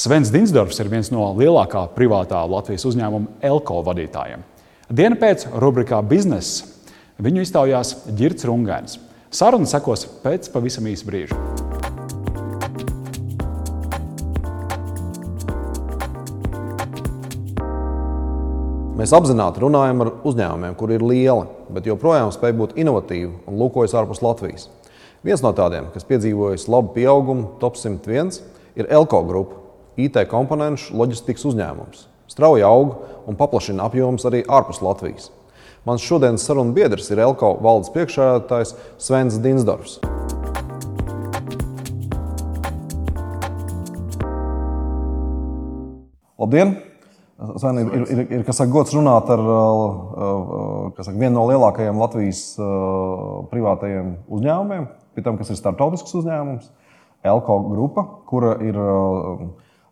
Svens Dinsdorfs ir viens no lielākā privātā Latvijas uzņēmuma Elko vadītājiem. Diena pēc rubrikā biznesa viņu iztaujās Girts Rungēns. Saruna sekos pēc pavisam īsa brīža. Mēs apzināti runājam ar uzņēmumiem, kuri ir lieli, bet joprojām spēj būt inovatīvi un lūkojas ārpus Latvijas. Viens no tādiem, kas piedzīvojis labu pieaugumu, top 101, ir Elko grupa, IT komponentu loģistikas uzņēmums. Strauji aug un paplašina apjomus arī ārpus Latvijas. Mans šodienas sarunu biedrs ir Elko valdes priekšsēdētājs Svens Dinsdorfs. Labdien! Sven, ir, ir, ir, ir saka, gods runāt ar saka, vienu no lielākajiem Latvijas privātajiem uzņēmumiem, pie tam, kas ir starptautisks uzņēmums, Elko grupa, kura ir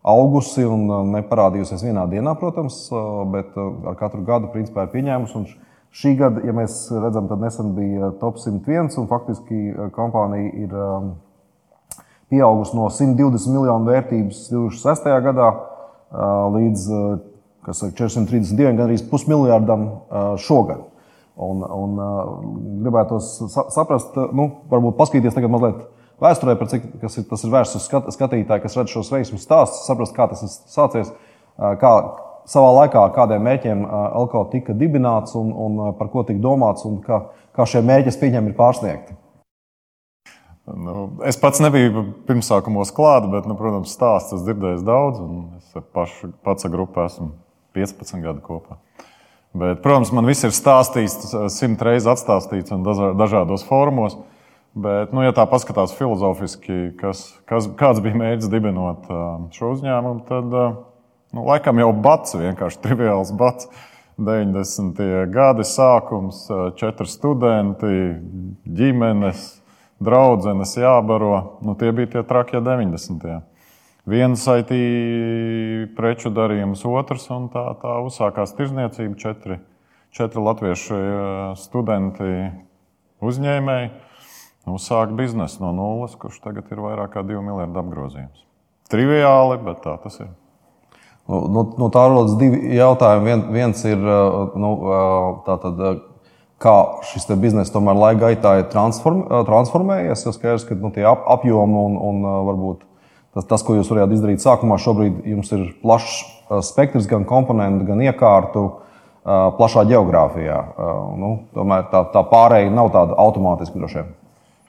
augusi un neparādījusies vienā dienā, protams, bet ar katru gadu principā ir pieņēmusi. Šī gada, ja mēs redzam, tad nesen bija top 101, un faktiski kompānija ir pieaugusi no 120 miljonu vērtības 2006. gadā līdz kas ir 432, gandrīz pusmiljardam šogad. Un, un gribētu saprast, nu, varbūt paskatīties tagad mazliet vēsturē, cik ir, tas ir vērsts uz skat, skatītāju, kas redz šos veiksmus stāstus, saprast, kā tas ir sācies, kā savā laikā kādiem mērķiem Alko tika dibināts un, un par ko tika domāts un kā, kā šie mērķi, es pieņemu, ir pārsniegti. Nu, es pats nebiju pirmsākumos klāts, bet, nu, protams, stāsts esmu dzirdējis daudz. Es pašu, pats ar grupu esmu 15 gadu kopā. Bet, protams, man viss ir stāstīts, simt reizes atstāstīts un dažādos formos. Bet, nu, ja tā paskatās filozofiski, kas, kas, kāds bija mērķis dibinot šo uzņēmumu, tad nu, laikam jau bats, vienkārši triviāls bats. 90. gadi sākums, četri studenti, ģimenes, draudzenes jābaro. Nu, tie bija tie trakie 90. Viens IT preču darījums, otrs, un tā, tā uzsākās tirzniecība. Četri, četri latviešu studenti, uzņēmēji uzsāka biznesu no nulles, kurš tagad ir vairāk kā 2 miljardu apgrozījums. Triviāli, bet tā tas ir. No, nu, no nu, nu, tā rodas divi jautājumi. Vien, viens ir, nu, tātad, kā šis bizness tomēr laika gaitā ir transform, transformējies. Jo skaidrs, ka nu, tie ap, apjomi un, un varbūt Tas, tas, ko jūs varējāt izdarīt sākumā, šobrīd jums ir plašs spektrs, gan komponentu, gan iekārtu, plašā geogrāfijā. Nu, tomēr tā, tā pārējai nav tāda automātiska droši vien.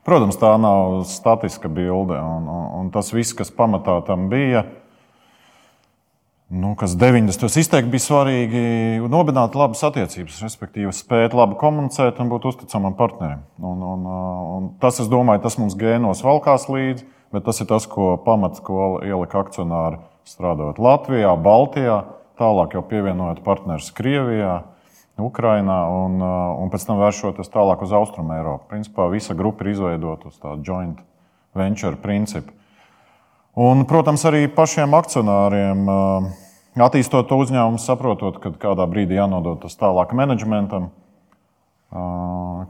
Protams, tā nav statiska bilde. Un, un, un tas viss, kas pamatā tam bija, nu, kas 90. izteikti bija svarīgi, nobināt labas attiecības, respektīvi, spēt labi komunicēt un būt uzticamam partnerim. Un, un, un tas, es domāju, tas mums gēnos valkās līdzi bet tas ir tas, ko pamats, ko ielika akcionāri strādājot Latvijā, Baltijā, tālāk jau pievienojot partnerus Krievijā. Ukrainā un, un pēc tam vēršoties tālāk uz Austrumu Eiropu. Principā visa grupa ir izveidota uz tādu joint venture principu. Un, protams, arī pašiem akcionāriem, attīstot to uzņēmumu, saprotot, ka kādā brīdī jānodod tas tālāk menedžmentam,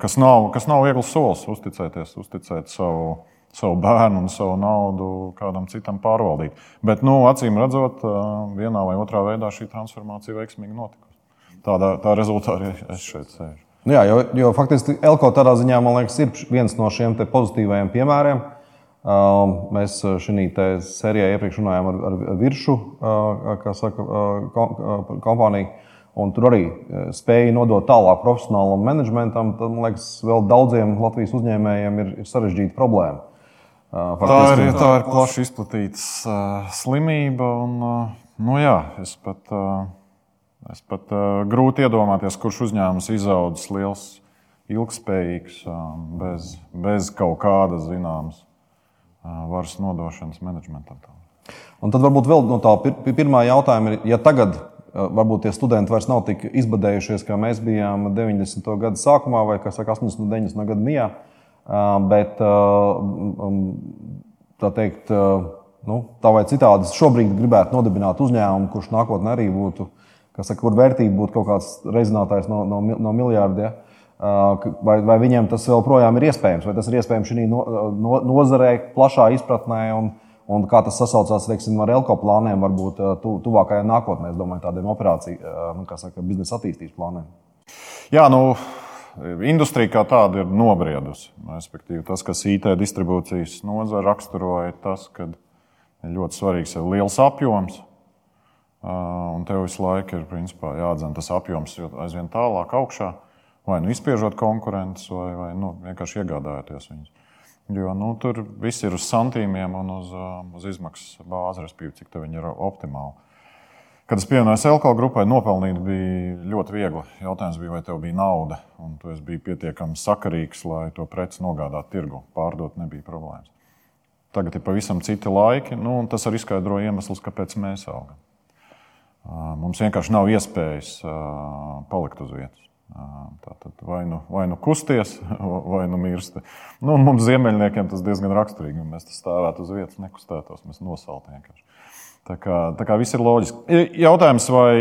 kas nav, kas nav viegls solis uzticēties, uzticēt savu savu bērnu un savu naudu kādam citam pārvaldīt. Bet, nu, acīm redzot, vienā vai otrā veidā šī transformācija veiksmīgi notika. Tādā tā rezultātā es šeit sēžu. Nu jā, jo, jo faktiski Elko tādā ziņā, man liekas, ir viens no šiem pozitīvajiem piemēriem. Mēs šajā sērijā iepriekš runājām ar, ar virsmu, kā saka, kompāniju. Un tur arī spēja nodot tālāk profesionālam menedžmentam. Tad, man liekas, vēl daudziem Latvijas uzņēmējiem ir, ir sarežģīta problēma. Tā ir, tā ir plaši izplatīta uh, slimība. Un, uh, nu, jā, es pat, uh, es pat uh, grūti iedomāties, kurš uzņēmums izaudzis liels, ilgspējīgs, uh, bez, bez kaut kādas zināmas uh, varas nodošanas menedžmentam. Un tad varbūt vēl no tā pirmā jautājuma ir, ja tagad varbūt tie studenti vairs nav tik izbadējušies, kā mēs bijām 90. gada sākumā vai 80. un 90. gada mijā. Bet tā teikt, nu, tā vai citādi šobrīd gribētu nodibināt uzņēmumu, kurš nākotnē arī būtu, saka, kur vērtība būtu kaut kāds reizinātājs no, no, no miljardiem. Vai, vai viņiem tas joprojām ir iespējams, vai tas ir iespējams šī no, no, nozarē, plašā izpratnē, un, Un kā tas sasaucās teiksim, ar Elko plāniem, varbūt tu, tuvākajā nākotnē, es domāju, tādiem operāciju, nu, kā saka, biznesa attīstības plāniem. Jā, nu, industrija kā tāda ir nobriedusi. Respektīvi, tas, kas IT distribūcijas nozara raksturoja, ir tas, ka ļoti svarīgs ir liels apjoms. Un tev visu laiku ir principā, jādzen tas apjoms aizvien tālāk augšā, vai nu izspiežot konkurentus, vai, vai nu, vienkārši iegādājoties viņus. Jo nu, tur viss ir uz santīmiem un uz, uz izmaksas bāzi, respektīvi, cik viņi ir optimāli. Kad es pievienojos Elko grupai, nopelnīt bija ļoti viegli. Jautājums bija, vai tev bija nauda, un tu biji pietiekami sakarīgs, lai to preci nogādātu tirgu. Pārdot nebija problēmas. Tagad ir pavisam citi laiki, nu, un tas arī izskaidro iemeslus, kāpēc mēs augam. Mums vienkārši nav iespējas palikt uz vietas. Tātad vai nu, vai nu kusties, vai nu mirsti. Nu, mums, ziemeļniekiem, tas diezgan raksturīgi. Mēs stāvētu uz vietas, nekustētos, mēs nosaltu vienkārši. Tā kā, tā kā viss ir loģiski. Jautājums, vai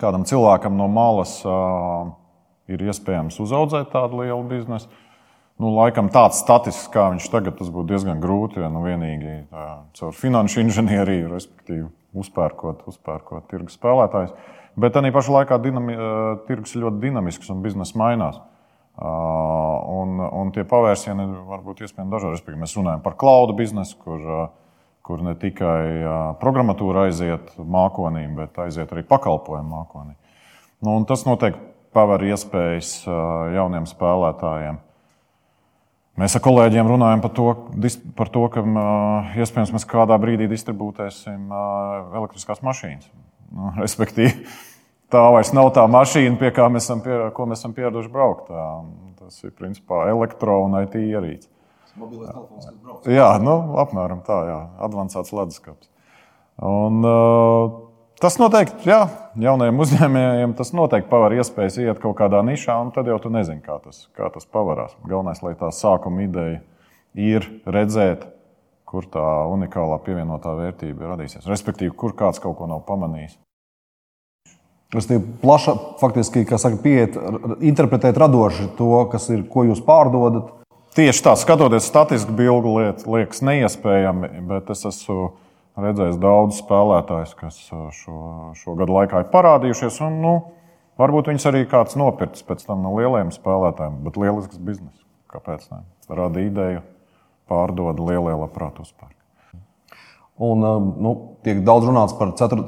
kādam cilvēkam no malas uh, ir iespējams uzaugt tādu lielu biznesu? Nu, laikam tāds statisks, kā viņš tagad, tas būtu diezgan grūti. Ja nu vienīgi tā, caur finanšu inženieriju, respektīvi, uzpērkot, uzpērkot tirgus spēlētājus. Bet arī pašā laikā dinami, tirgus ir ļoti dinamisks un biznesa mainās. Un, un tie pavērsieni var būt iespējami dažādi. Mēs runājam par cloud biznesu, kur, kur ne tikai programmatūra aiziet mākonī, bet aiziet arī pakalpojumu mākonī. Nu, tas noteikti paver iespējas jauniem spēlētājiem. Mēs ar kolēģiem runājam par to, par to ka iespējams mēs kādā brīdī distribūtēsim elektriskās mašīnas. Nu, respektīvi, tā vairs nav tā mašīna, pie kā mēs esam, pie, mēs esam pieraduši braukt. Tā, tas ir principā elektrona IT ierīce. Mobilais telefons, kas brauc. Jā, nu, apmēram tā, jā, advancēts leduskapis. Un, uh, tas noteikti, jā, jaunajiem uzņēmējiem tas noteikti paver iespējas iet kaut kādā nišā, un tad jau tu nezini, kā tas, kā tas pavarās. Galvenais, lai tā sākuma ideja ir redzēt, kur tā unikālā pievienotā vērtība radīsies. Respektīvi, kur kāds kaut ko nav pamanījis. Tas ir plaša, faktiski, kā saka, pieiet, interpretēt radoši to, kas ir, ko jūs pārdodat. Tieši tā, skatoties statistiski, bildi liekas neiespējami, bet es esmu redzējis daudzus spēlētājus, kas šo, šo gadu laikā ir parādījušies. Un, nu, varbūt viņus arī kāds nopirks pēc tam no lielajiem spēlētājiem, bet lielisks bizness. Kāpēc? Ne? Rada ideju, pārdod lielie labprāt uzpērk. Un, um, nu, tiek daudz runāts par 4.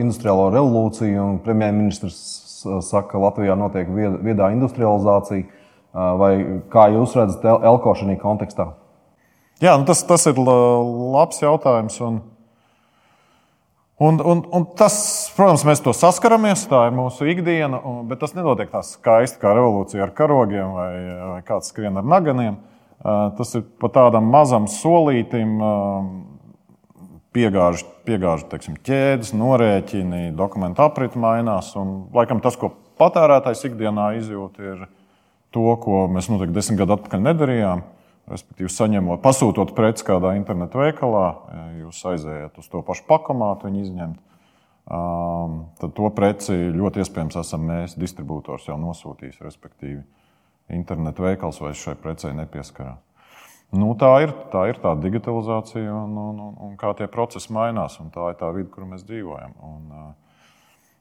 industriālo revolūciju, un premjerministrs saka, ka Latvijā notiek viedā industrializācija. Uh, vai kā jūs redzat, Elko šajā kontekstā? Jā, nu tas, tas ir labs jautājums. Un, un, un, un tas, protams, mēs to saskaramies, tā ir mūsu ikdiena, un, bet tas nenotiek tā skaisti kā revolūcija ar karogiem vai, vai kāds skrien ar naganiem. Tas ir pa tādam mazam solītam, piegāžu, piegāžu teiksim, ķēdes, norēķini, dokumentu apriti mainās. Un, laikam tas, ko patērētājs ikdienā izjūt, ir to, ko mēs noteikti desmit gadu atpakaļ nedarījām. Respektīvi, saņemot, pasūtot preci kādā internetu veikalā, jūs aizējat uz to pašu pakomātu, viņi izņemt. Um, tad to preci ļoti iespējams esam mēs, distribūtors, jau nosūtījis. Respektīvi, internetu veikals vairs šai precei nepieskarās. Nu, tā, ir, tā ir tā digitalizācija un, un, un, un kā tie procesi mainās. Tā ir tā vide, kur mēs dzīvojam. Un,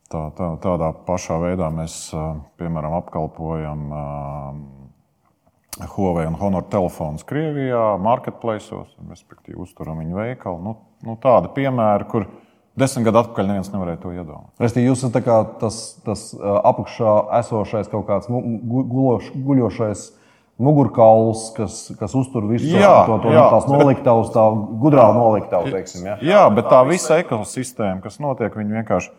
tā, tā, tādā pašā veidā mēs piemēram apkalpojam Huawei un Honor telefonus Krievijā, marketplaceos, respektīvi uzturam viņu veikalu. Nu, nu, tāda piemēra, kur desmit gadu atpakaļ neviens nevarēja to iedomāties. Restīvi, jūs esat tas, tas apakšā esošais kaut kāds guļošs. Guļošais mugurkauls, kas, kas uztur visu jā, to, to jā, tās noliktavas, tā gudrā noliktavu. Teiksim, ja? Jā, bet tā visa ekosistēma, kas notiek, viņi vienkārši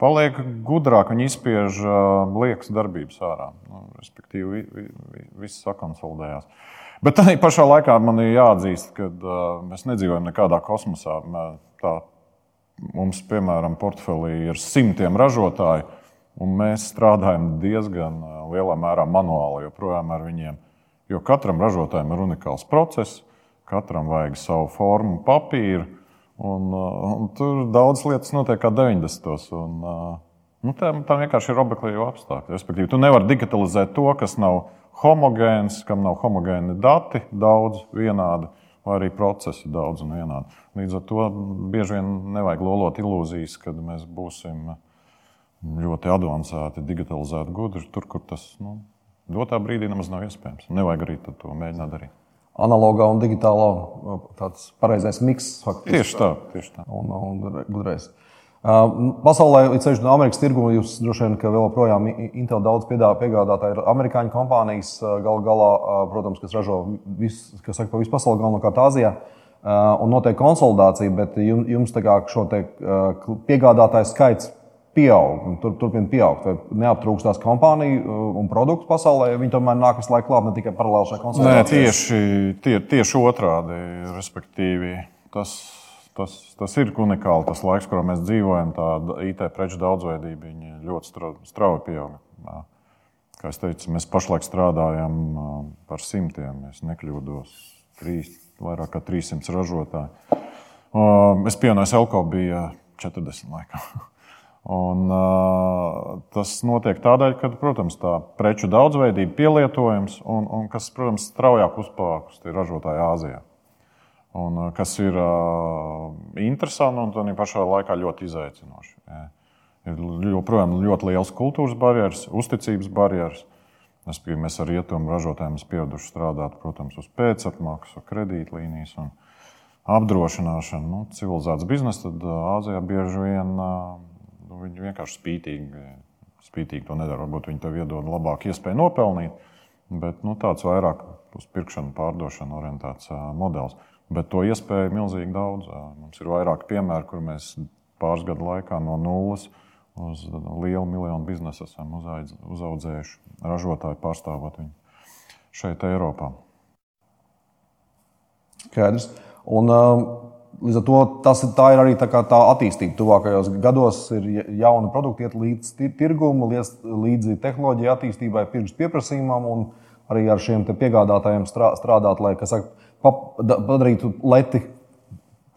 paliek gudrāk, viņi izspiež liekas darbības ārā. Nu, respektīvi, vi, vi, viss sakonsolidējās. Bet tā pašā laikā man ir jāatzīst, ka mēs nedzīvojam nekādā kosmosā. Tā, mums, piemēram, portfelī ir simtiem ražotāju, un mēs strādājam diezgan lielā mērā manuāli joprojām ar viņiem. Jo katram ražotājam ir unikāls process, katram vajag savu formu, papīru. Un, uh, un tur daudz lietas notiek kā 90. Un, uh, nu, tam, tam vienkārši ir obeklīgi apstākļi. Respektīvi, tu nevari digitalizēt to, kas nav homogēns, kam nav homogēni dati, daudz vienādi. vai arī procesi daudz un vienādi. Līdz ar to bieži vien nevajag lolot ilūzijas, kad mēs būsim ļoti avansēti, digitalizēti, gudri, tur, kur tas nu, dotā brīdī nemaz nav iespējams. Nevajag arī to mēģināt darīt. Analogā un digitālā tāds pareizais miks. Faktiski. Tieši tā, tieši tā. Un, un gudrais. Pasaulē, ceļš no Amerikas tirgu, jūs droši vien, ka vēl joprojām Intel daudz piegādātāji ir amerikāņu kompānijas, gal galā, protams, kas ražo visu, kas saka, pa visu pasauli, galvenokārt Āzijā. Un notiek konsolidācija, bet jums kā šo piegādātāju skaits pieaug, tur, turpina pieaugt. Neaptrūkstās kompāniju un produktu pasaulē, viņi tomēr nāk visu laiku klāt ne tikai paralēli šai konsolidācijai? Tieši, tie, tieši otrādi, respektīvi. Tas tas, tas ir unikāli. Tas laiks, kurā mēs dzīvojam, tā IT preču daudzveidība ļoti strauji pieauga. Kā jau teicu, mēs pašlaik strādājam par simtiem, ja nekļūdos, trīs, vairāk kā 300 ražotāji. Es pievienojos Elko, bija 40 laikā. Un, uh, tas notiek tādēļ, ka, protams, tā preču daudzveidība, pielietojums un, un kas, protams, straujāk uzplaukus ir ražotāji Āzijā. Un, eh, kas ir uh, interesanti un tādā pašā laikā ļoti izaicinoši. Ja. Ir joprojām ļoti liels kultūras barjeras, uzticības barjeras. Respektīvi, mēs ar rietumu ražotājiem esam pieraduši strādāt protams, uz pēcapmaksu, kredītlīnijas un apdrošināšanu. Nu, civilizēts bizness, tad Āzijā bieži vien uh, viņi vienkārši spītīgi, spītīgi to nedara. Varbūt viņi tev iedod labāku iespēju nopelnīt, bet nu, tāds vairāk uz pirkšanu, pārdošanu orientēts uh, modelis. Bet to iespēju ir milzīgi daudz. Mums ir vairāki piemēri, kur mēs pāris gadu laikā no nulles uz lielu miljonu biznesu esam uzaudzējuši ražotāju pārstāvot viņu šeit, Eiropā. Skaidrs. Un, līdz ar to tas, tā ir arī tā, tā attīstība. Tuvākajos gados ir jauni produkti, iet līdz tirgumu, līdz tehnoloģiju attīstībai, pirms pieprasījumam un arī ar šiem piegādātājiem strādāt, lai, saka, padarītu leti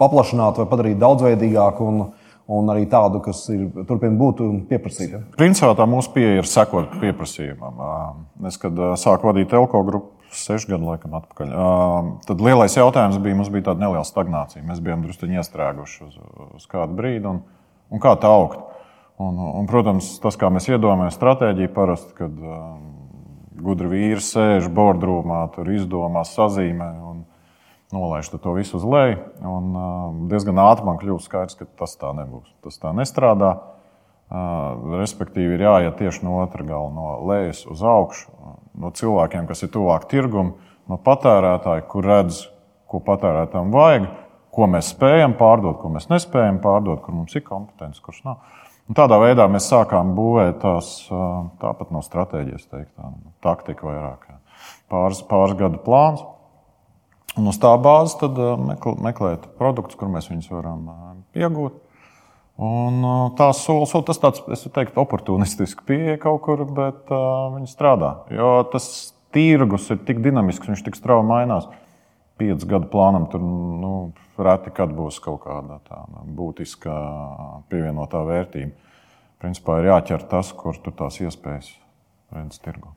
paplašinātu vai padarītu daudzveidīgāku. Un, un arī tādu, kas ir, turpina būt pieprasīta. Principā tā mūsu pieeja ir sekot pieprasījumam. Es, kad sāku vadīt Elko grupu, sešu gadu laikam atpakaļ, tad lielais jautājums bija, mums bija tāda neliela stagnācija. Mēs bijām drusku iestrēguši uz, uz kādu brīdi, un, un kā tā augt. Un, un, protams, tas, kā mēs iedomājamies stratēģiju, parasti, kad um, gudri vīri sēž bordrūmā, tur izdomā, sazīmē. Un, nolaiž to visu uz leju. Un, uh, diezgan ātri man kļuva skaidrs, ka tas tā nebūs. Tas tā nestrādā. Uh, respektīvi, ir jāiet tieši no otra gala, no lejas uz augšu, no cilvēkiem, kas ir tuvāk tirgumam, no patērētāja, kur redz, ko patērētājiem vajag, ko mēs spējam pārdot, ko mēs nespējam pārdot, kur mums ir kompetence, kurš nav. Un tādā veidā mēs sākām būvēt tās tāpat no stratēģijas, teikt, tā, taktika vairāk. Pāris, pāris gadu plāns. Un uz tā bāzes meklēt produktus, kur mēs viņus varam iegūt. Un tās solis, tas tāds, es teiktu, oportunistisks pieeja kaut kur, bet uh, viņi strādā. Jo tas tirgus ir tik dinamisks, viņš tik strauji mainās. Piecu gadu plānam tur nu, reti kad būs kaut kāda tāda būtiska pievienotā vērtība. Principā ir jāķer tas, kur tur tās iespējas redz tirgu.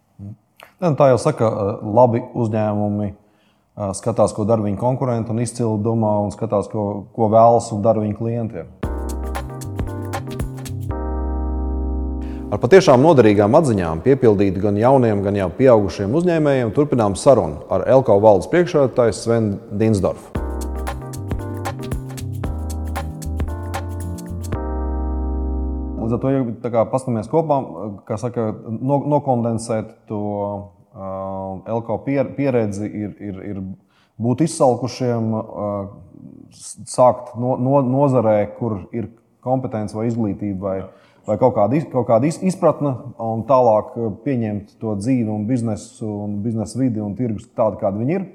Tā jau saka, labi uzņēmumi skatās, ko dara viņa konkurenti, un izcili domā un skatās, ko, ko vēlas un dara viņa klientiem. Ar patiešām noderīgām atziņām, piepildītu gan jauniem, gan jau pieaugušiem uzņēmējiem, turpinām sarunu ar Elko valdes priekšsēdētāju Svenu Dinsdorfu. Līdz ar to, ja paskatāmies kopā, kā saka, nokondensēt to Elko pieredzi ir, ir, ir būt izsalkušiem, sākt no, no, nozarē, kur ir kompetence vai izglītība vai, vai kaut kāda, kaut kāda izpratne, un tālāk pieņemt to dzīvi un biznesu, un biznesa vidi un tirgus tādu, kādi viņi ir.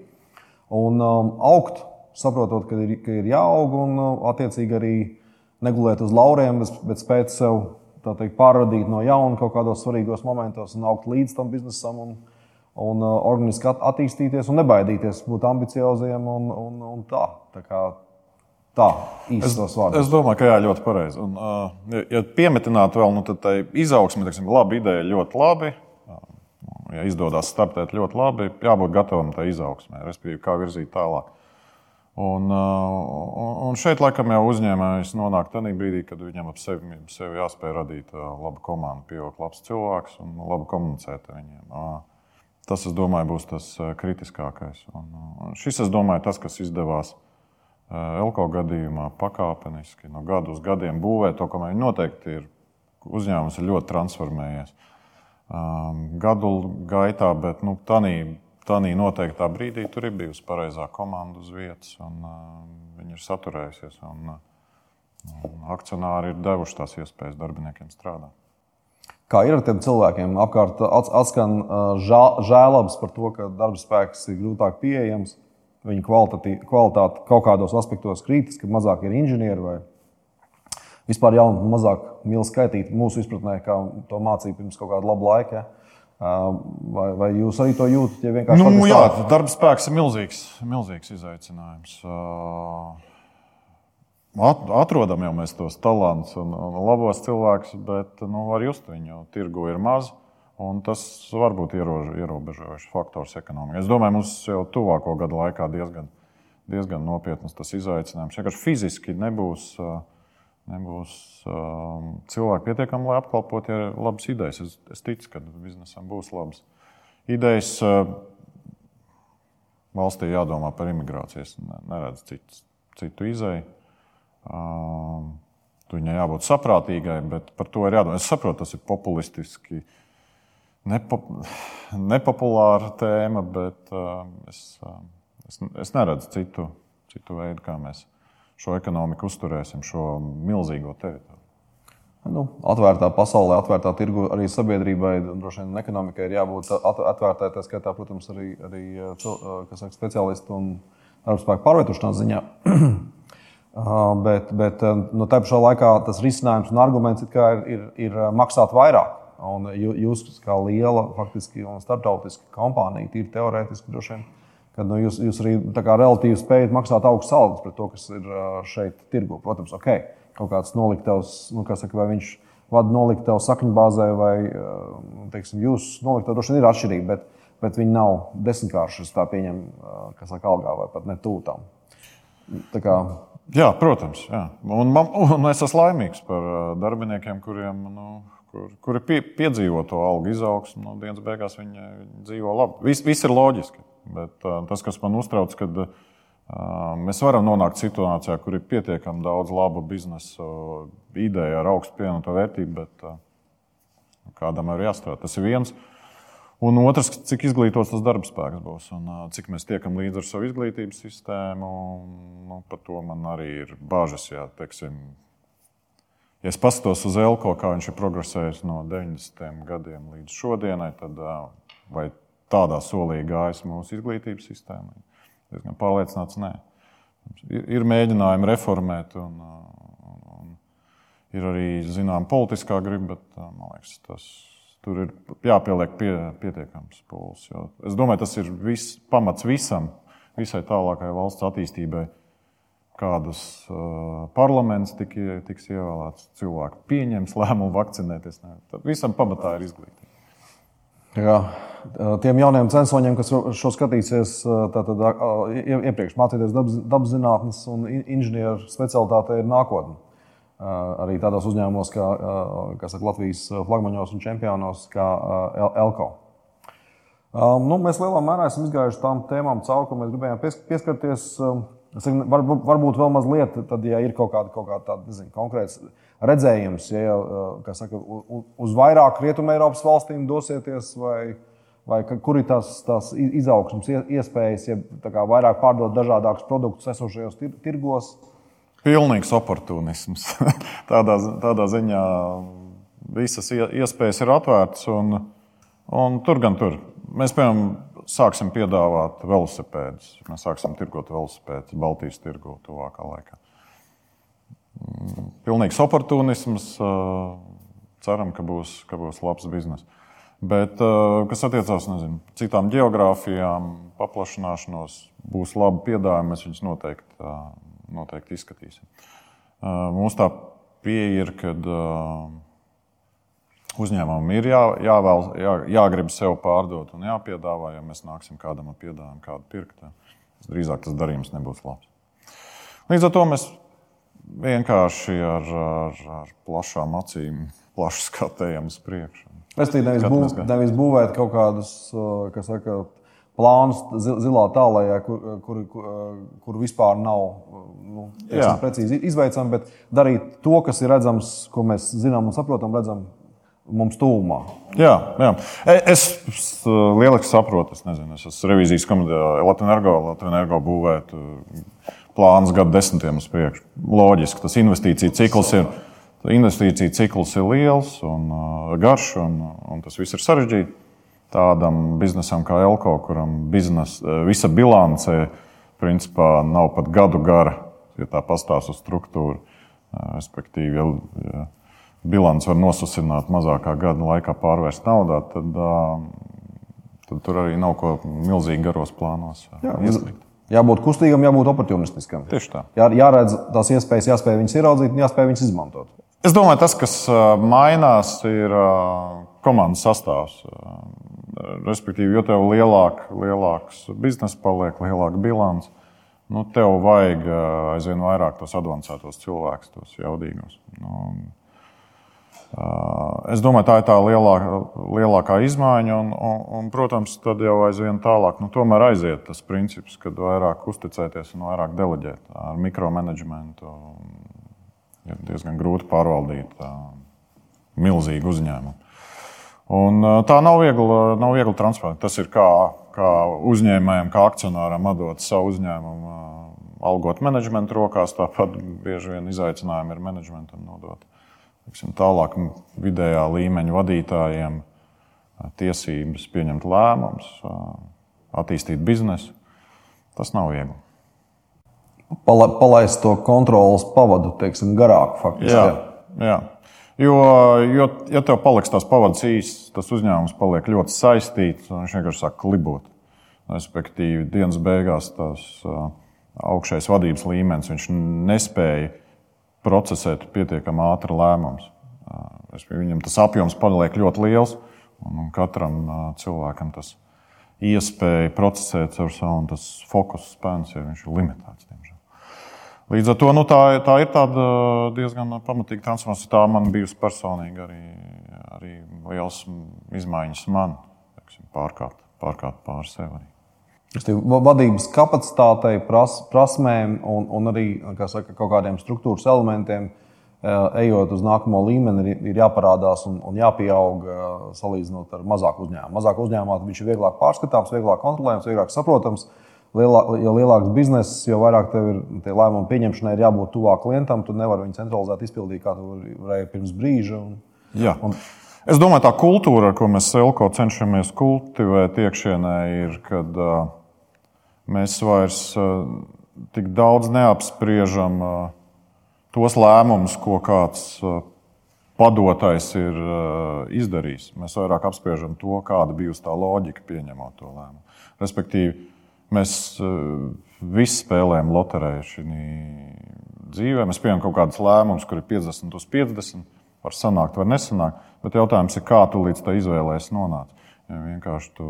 Un um, augt, saprotot, ka ir, ka ir jāaug, un attiecīgi arī negulēt uz lauriem, bet spēt sev teikt, pārradīt no jauna kaut kādos svarīgos momentos un augt līdz tam biznesam. Un, un uh, organiski attīstīties un nebaidīties būt ambicioziem un, un, un tā. tā kā, Tā īstenībā es, es domāju, ka jā, ļoti pareizi. Un, uh, ja piemetināt vēl, nu, tad tā izaugsme, teiksim, laba ideja, ļoti labi. Ja izdodas startēt ļoti labi, jābūt gatavam tai izaugsmē, respektīvi, kā virzīt tālāk. Un, un, un šeit, laikam, jau uzņēmējs nonāk tādā brīdī, kad viņam ap sevi, sevi jāspēj radīt labu komandu, pieaugt labs cilvēks un labi komunicēt ar viņiem. Tas, es domāju, būs tas kritiskākais. Un, un šis, es domāju, tas, kas izdevās Elko gadījumā, pakāpeniski no gada uz gadiem būvēt to, ka viņi noteikti ir. Uzņēmums ir ļoti transformējies gadu gaitā, bet nu, tādā noteiktā brīdī tur ir bijusi pareizā komanda uz vietas, un uh, viņi ir saturējusies. Un, un akcionāri ir devuši tās iespējas darbiniekiem strādāt. Kā ir ar tiem cilvēkiem? Apkārt atskan žēl, žēlabs par to, ka darba spēks ir grūtāk pieejams, viņa kvalitāte, kaut kādos aspektos krītas, ka mazāk ir inženieri vai vispār jaunu, mazāk mīl skaitīt mūsu izpratnē, kā to mācīja pirms kaut kāda laba laika. Ja? Vai, vai jūs arī to jūtat? Ja nu, jā, darba spēks ir milzīgs, milzīgs izaicinājums. Atrodam jau mēs tos talantus un, un labos cilvēkus, bet nu, var just viņu tirgu ir maz. Un tas var būt ierobežojošs faktors ekonomikā. Es domāju, mums jau tuvāko gadu laikā diezgan, diezgan nopietnas tas izaicinājums. Vienkārši fiziski nebūs uh, nebūs cilvēki pietiekami, lai apkalpotu ja labas idejas. Es, es ticu, ka biznesam būs labas idejas. Uh, valstī jādomā par imigrāciju. Es neredzu citu, citu izēju. Uh, Viņai jābūt saprātīgai, bet par to ir jādomā. Es saprotu, tas ir populistiski, nepo, nepopulāra tēma, bet uh, es, uh, es, es neredzu citu, citu veidu, kā mēs šo ekonomiku uzturēsim, šo milzīgo teritoriju. Nu, atvērtā pasaulē, atvērtā tirgu arī sabiedrībai, droši vien ekonomikai ir jābūt atvērtai. Tā skaitā, protams, arī, arī saka, speciālistu un darbspēku pārvietošanās ziņā. bet bet no tā pašā laikā tas risinājums un arguments ir, ir, ir maksāt vairāk. Un jūs, kā liela faktiski, un starptautiska kompānija, tīri teorētiski droši vien kad nu, jūs, jūs arī relatīvi spējat maksāt augstas algas par to, kas ir šeit tirgu. Protams, ok, kaut kāds noliktavs, nu, saka, vai viņš vada noliktavu sakņbāzē, vai teiksim, jūs noliktavā droši vien ir atšķirīga, bet, bet viņi nav desmitkārši, tā pieņem, kas saka, algā vai pat ne tūtām. Kā... Jā, protams. Jā. Un, man, un es esmu laimīgs par darbiniekiem, kuriem nu, kur, kuri pie, piedzīvo to algu izaugsmu. No dienas beigās viņi, viņi dzīvo labi. Viss vis ir loģiski. Bet tas, kas man uztrauc, kad mēs varam nonākt situācijā, kur ir pietiekami daudz labu biznesa ideju ar augstu pievienoto vērtību, bet kādam ir jāstrādā. Tas ir viens. Un otrs, cik izglītots tas darba spēks būs un cik mēs tiekam līdzi ar savu izglītības sistēmu. Nu, par to man arī ir bažas. Jā, teiksim, ja es paskatos uz Elko, kā viņš ir progresējis no 90. gadiem līdz šodienai, tad vai tādā solī gājis mūsu izglītības sistēmai. Es esmu pārliecināts, nē. Ir, mēģinājumi reformēt, un, un, un ir arī zināma politiskā griba, bet man liekas, tas tur ir jāpieliek pie, pietiekams pūles. Es domāju, tas ir vis, pamats visam, visai tālākajai valsts attīstībai. Kādas uh, parlaments tik, tiks ievēlēts, cilvēki pieņems lēmumu vakcinēties. Tad visam pamatā ir izglītība. Jā, tiem jauniem censoņiem, kas šo skatīsies, tātad iepriekš mācīties dabas, dabas zinātnes un inženieru specialitāte ir nākotne. Arī tādos uzņēmumos, kā, kā saka, Latvijas flagmaņos un čempionos, kā Elko. Nu, mēs lielā mērā esam izgājuši tām tēmām cauri, ko mēs gribējām pieskarties. Varbūt, varbūt vēl mazliet, tad, ja ir kaut kāda, kaut kāda tāda, nezinu, konkrēta redzējums, ja jau saka, uz vairāk rietumē Eiropas valstīm dosieties, vai, vai kur ir tās, tās izaugsmas iespējas, ja vairāk pārdot dažādākus produktus esošajos tirgos. Pilnīgs oportunisms. tādā, tādā ziņā visas iespējas ir atvērtas, un, un tur gan tur. Mēs, piemēram, sāksim piedāvāt velosipēdus. Mēs sāksim tirgot velosipēdus Baltijas tirgu tuvākā laikā pilnīgs oportunisms. Ceram, ka būs, ka būs labs bizness. Bet, kas attiecās uz citām geogrāfijām, paplašināšanos, būs labi piedāvājumi, mēs viņus noteikti, noteikti izskatīsim. Mums tā pieeja ir, ka uzņēmumam ir jā, jāvēl, jā, jāgrib sev pārdot un jāpiedāvā. Ja mēs nāksim kādam ar piedāvājumu, kādu pirkt, drīzāk tas darījums nebūs labs. Līdz ar to mēs vienkārši ar, ar, ar plašām acīm, plaši skatējam uz priekšu. Es tikai nevis, būv, nevis būvēt kaut kādus, kas saka, plānus zilā tālākajā, kur, kur, kur, kur vispār nav nu, precīzi izveicami, bet darīt to, kas ir redzams, ko mēs zinām un saprotam, redzam mums tūmā. Jā, jā. E, es, es lieliski saprotu, es nezinu, es esmu revizijas komitejā Latvijas Energo, Latvijas Energo būvēt plānus gadu desmitiem uz priekšu. Loģiski, tas investīcija cikls ir investīcija cikls ir liels un garš, un, un tas viss ir sarežģīti. Tādam biznesam kā Elko, kuram biznes, visa bilance principā nav pat gadu gara, ja tā struktūru. Uh, respektīvi, bilants var nosusināt mazākā gada laikā, pārvērst naudā, tad, tad tur arī nav ko milzīgi garos plānos Jā, ieslīgt. Jābūt kustīgam, jābūt oportunistiskam. Tieši tā. Jā, jāredz tās iespējas, jāspēj viņas ieraudzīt un jāspēj viņas izmantot. Es domāju, tas, kas mainās, ir komandas sastāvs. Respektīvi, jo tev lielāk, lielāks biznesa paliek, lielāka bilants, nu, tev vajag aizvien vairāk tos avansētos cilvēkus, tos jaudīgos. Nu, es domāju, tā ir tā lielākā, lielākā izmaiņa. Un, un, un, protams, tad jau aizvien tālāk nu, aiziet tas princips, kad vairāk uzticēties un vairāk deleģēt ar mikromanagementu ir diezgan grūti pārvaldīt milzīgu uzņēmumu. Un, tā nav viegla, nav viegla transformēt. Tas ir kā, kā uzņēmējiem, kā akcionāram atdot savu uzņēmumu, algot menedžmentu rokās. Tāpat bieži vien izaicinājumi ir menedžmentam nodot tiksim, tālāk vidējā līmeņa vadītājiem tiesības pieņemt lēmumus, attīstīt biznesu. Tas nav viegli pala, palaist to kontrolas pavadu teiksim, garāk. Faktiski, jā, jā. Jo, jo, ja tev paliks tās pavadas īsts, tas uzņēmums paliek ļoti saistīts un viņš vienkārši sāk klibot. Respektīvi, dienas beigās tas uh, augšējais vadības līmenis nespēja procesēt pietiekami ātri lēmumus. Viņam tas apjoms paliek ļoti liels, un katram cilvēkam tas iespēja procesēt ar savu fokusu spēku, ja viņš ir limitēts. Diemžēl. Līdz ar to nu, tā, tā ir diezgan pamatīga transformācija. Tā man bijusi personīgi arī, arī liels izmaiņas man, pārkārt pār sevi. Vadības kapacitātei, pras, prasmēm un, un arī kā saka, kaut kādiem struktūras elementiem, ejot uz nākamo līmeni, ir, ir jāparādās un, un jāpieaug salīdzinot ar mazāku uzņēmumu. Mazāk uzņēmumā viņš ir vieglāk pārskatāms, vieglāk kontrolējams, vieglāk saprotams. Lielā, jo lielāks bizness, jo vairāk tev ir lēmumu pieņemšanai, ir jābūt tuvāk klientam. Tu nevari viņu centralizēt, izpildīt, kā tu varēji pirms brīža. Un, Jā. un, es domāju, tā kultūra, ko mēs Elko cenšamies kultivēt iekšienē, ir, kad uh, mēs vairs uh, tik daudz neapspriežam uh, tos lēmumus, ko kāds uh, padotais ir izdarījis. Mēs vairāk apspriežam to, kāda bijusi tā loģika pieņemot to lēmumu. Respektīvi, Mēs visi spēlējam loteriju šajā dzīvē. Mēs pieņemam kaut kādus lēmumus, kur ir 50 uz 50. Var sanākt, var nesanākt. Bet jautājums ir, kā tu līdz tai izvēlēsies nonākt. Ja vienkārši tu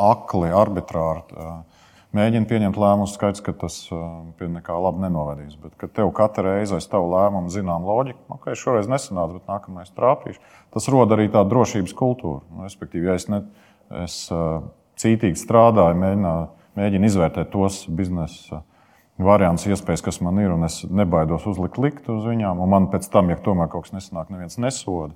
akli, arbitrāri uh, mēģini pieņemt lēmumus, skaidrs, ka tas uh, pie nekā laba nenovedīs. Bet, kad tev katru reizi aiz tavu lēmumu zinām loģiku, ok, šoreiz nesanāca, bet nākamais trāpīšu, tas rod arī tādu drošības kultūru. Nu, respektīvi, ja es, ne, es cītīgi strādāju, mēģināju, mēģinu izvērtēt tos biznesa variants, iespējas, kas man ir, un es nebaidos uzlikt likt uz viņām. Un man pēc tam, ja tomēr kaut kas nesanāk, neviens nesoda,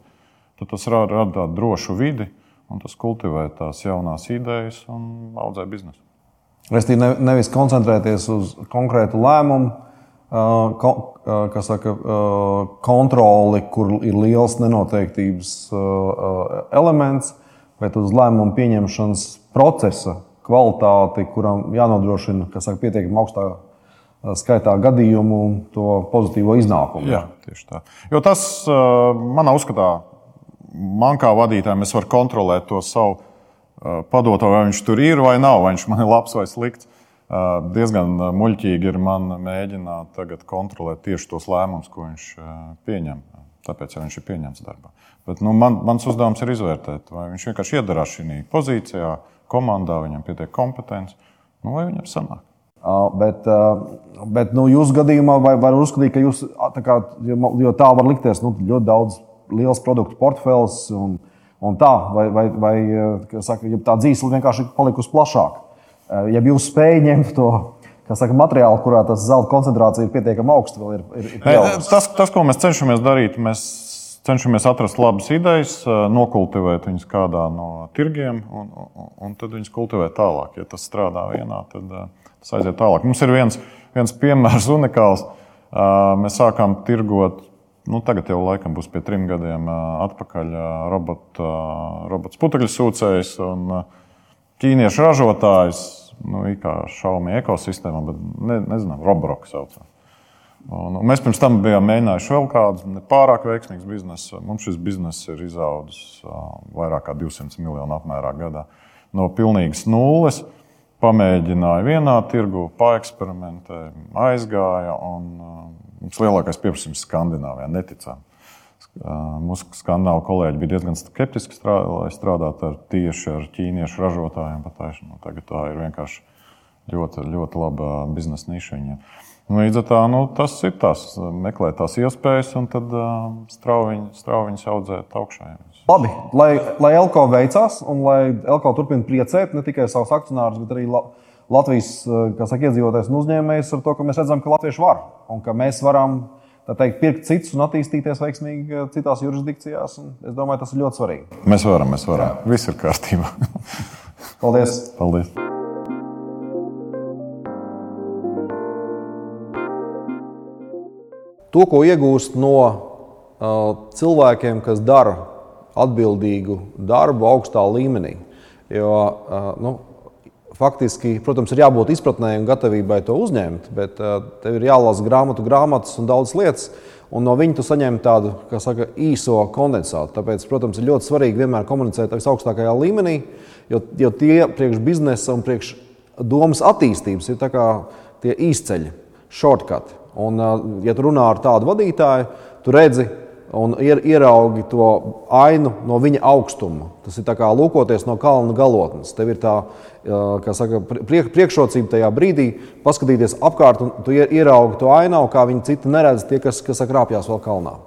tad tas rada, rada tādu drošu vidi, un tas kultivē tās jaunās idejas un audzē biznesu. Restīvi ne, nevis koncentrēties uz konkrētu lēmumu, kas saka, kontroli, kur ir liels nenoteiktības elements, bet uz lēmumu pieņemšanas procesa kvalitāti, kuram jānodrošina saka, pietiekami augstā skaitā gadījumu, to pozitīvo iznākumu. Jā, tieši tā. Jo tas manā uzskatā, man kā vadītājam, es varu kontrolēt to savu padoto, vai viņš tur ir vai nav, vai viņš man ir labs vai slikts. Diezgan muļķīgi ir man mēģināt tagad kontrolēt tieši tos lēmumus, ko viņš pieņem. Tāpēc, ja viņš ir pieņemts darbā. Bet, nu, man, mans uzdevums ir izvērtēt, vai viņš vienkārši iedarās šajā pozīcijā, komandā, viņam pietiek kompetence, nu, vai viņam sanāk. Bet, bet nu, jūsu gadījumā var uzskatīt, ka jūs tā, kā, jo tā var likties nu, ļoti daudz liels produktu portfels un, un tā, vai, vai, vai saka, tā dzīve vienkārši ir palikusi plašāka. Ja jūs spējat ņemt to saka, materiālu, kurā tas zelta koncentrācija ir pietiekami augsta, vēl ir, ir, ir tas, tas, ko mēs cenšamies darīt, mēs cenšamies atrast labas idejas, nokultivēt viņus kādā no tirgiem un, un, un tad viņus kultivēt tālāk. Ja tas strādā vienā, tad tas aiziet tālāk. Mums ir viens, viens piemērs unikāls. Mēs sākām tirgot, nu, tagad jau laikam būs pie trim gadiem atpakaļ robotu, robots putekļu sūcējs un ķīniešu ražotājs. Nu, kā šaumi ekosistēmā, bet ne, nezinām, Robloks saucam. Un, un mēs pirms tam bijām mēģinājuši vēl kādu nepārāk veiksmīgu biznesu. Mums šis bizness ir izaudzis vairāk kā 200 miljonu apmērā gadā. No pilnīgas nulles pamēģināja vienā tirgu, paeksperimentēja, aizgāja. Un, mums lielākais pieprasījums Skandināvijā neticām. Mūsu skandināvu kolēģi bija diezgan skeptiski, strādā, lai strādātu ar tieši ar ķīniešu ražotājiem. Nu, tagad tā ir vienkārši ļoti, ļoti laba biznesa niša viņiem. Nu, līdz ar to nu, tas ir tas, meklēt tās iespējas un tad straujiņus straujiņ audzēt augšā. Labi, lai, lai Elko veicās un lai Elko turpina priecēt ne tikai savus akcionārus, bet arī Latvijas saka, iedzīvotājs un uzņēmējs ar to, ka mēs redzam, ka latvieši var un ka mēs varam teikt, pirkt citus un attīstīties veiksmīgi citās jurisdikcijās. Es domāju, tas ir ļoti svarīgi. Mēs varam, mēs varam. Jā. Viss ir kārtībā. Paldies! Paldies. to, ko iegūst no uh, cilvēkiem, kas dara atbildīgu darbu augstā līmenī. Jo, uh, nu, faktiski, protams, ir jābūt izpratnē un gatavībai to uzņemt, bet tev ir jālasa grāmatu, grāmatas un daudz lietas. Un no viņa tu saņem tādu saka, īso kondensātu. Tāpēc, protams, ir ļoti svarīgi vienmēr komunicēt visaugstākajā līmenī, jo, jo tie priekš biznesa un priekš domas attīstības ir tie īsceļi, shortcut. Un, ja tu runā ar tādu vadītāju, tu redzi un ieraugi to ainu no viņa augstuma. Tas ir kā lūkoties no kalna galotnes. Tev ir tā saka, priek, priekšrocība tajā brīdī, paskatīties apkārt, un tu ieraugi to ainavu, kā viņi citi neredz, tie, kas, kas krāpjas vēl kalnā.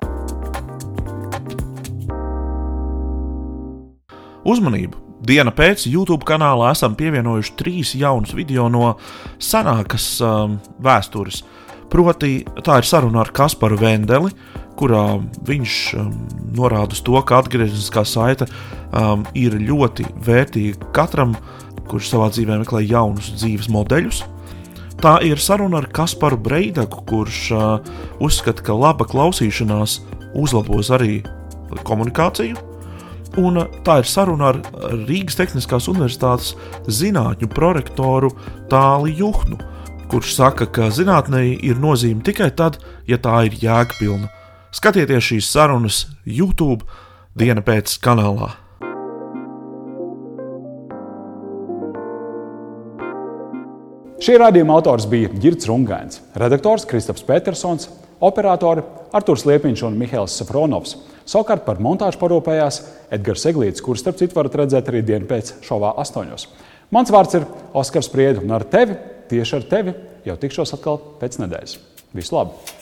Uzmanību! Diena pēc YouTube kanālā esam pievienojuši trīs jaunus video no senākas um, vēstures. Uh, Proti, tā ir saruna ar Kasparu Vendeli, kurā viņš um, norāda uz to, ka atgriezniskā saite um, ir ļoti vērtīga katram, kurš savā dzīvē meklē jaunus dzīves modeļus. Tā ir saruna ar Kasparu Breidaku, kurš uh, uzskata, ka laba klausīšanās uzlabos arī komunikāciju. Un uh, tā ir saruna ar Rīgas Tehniskās Universitātes zinātņu prorektoru Tāli Juhnu, kurš saka, ka zinātnē ir nozīme tikai tad, ja tā ir jēgpilna. Skatieties šīs sarunas YouTube diena pēc kanālā. Šī raidījuma autors bija Girts Rungains, redaktors Kristaps Petersons, operatori Artūrs Liepiņš un Mihails Safronovs. Savukārt par montāžu parūpējās Edgars Eglīts, kurš starp citu varat redzēt arī dienu pēc šovā astoņos. Mans vārds ir Oskars Priedu, un ar tevi tieši ar tevi jau tikšos atkal pēc nedēļas. Visu labu!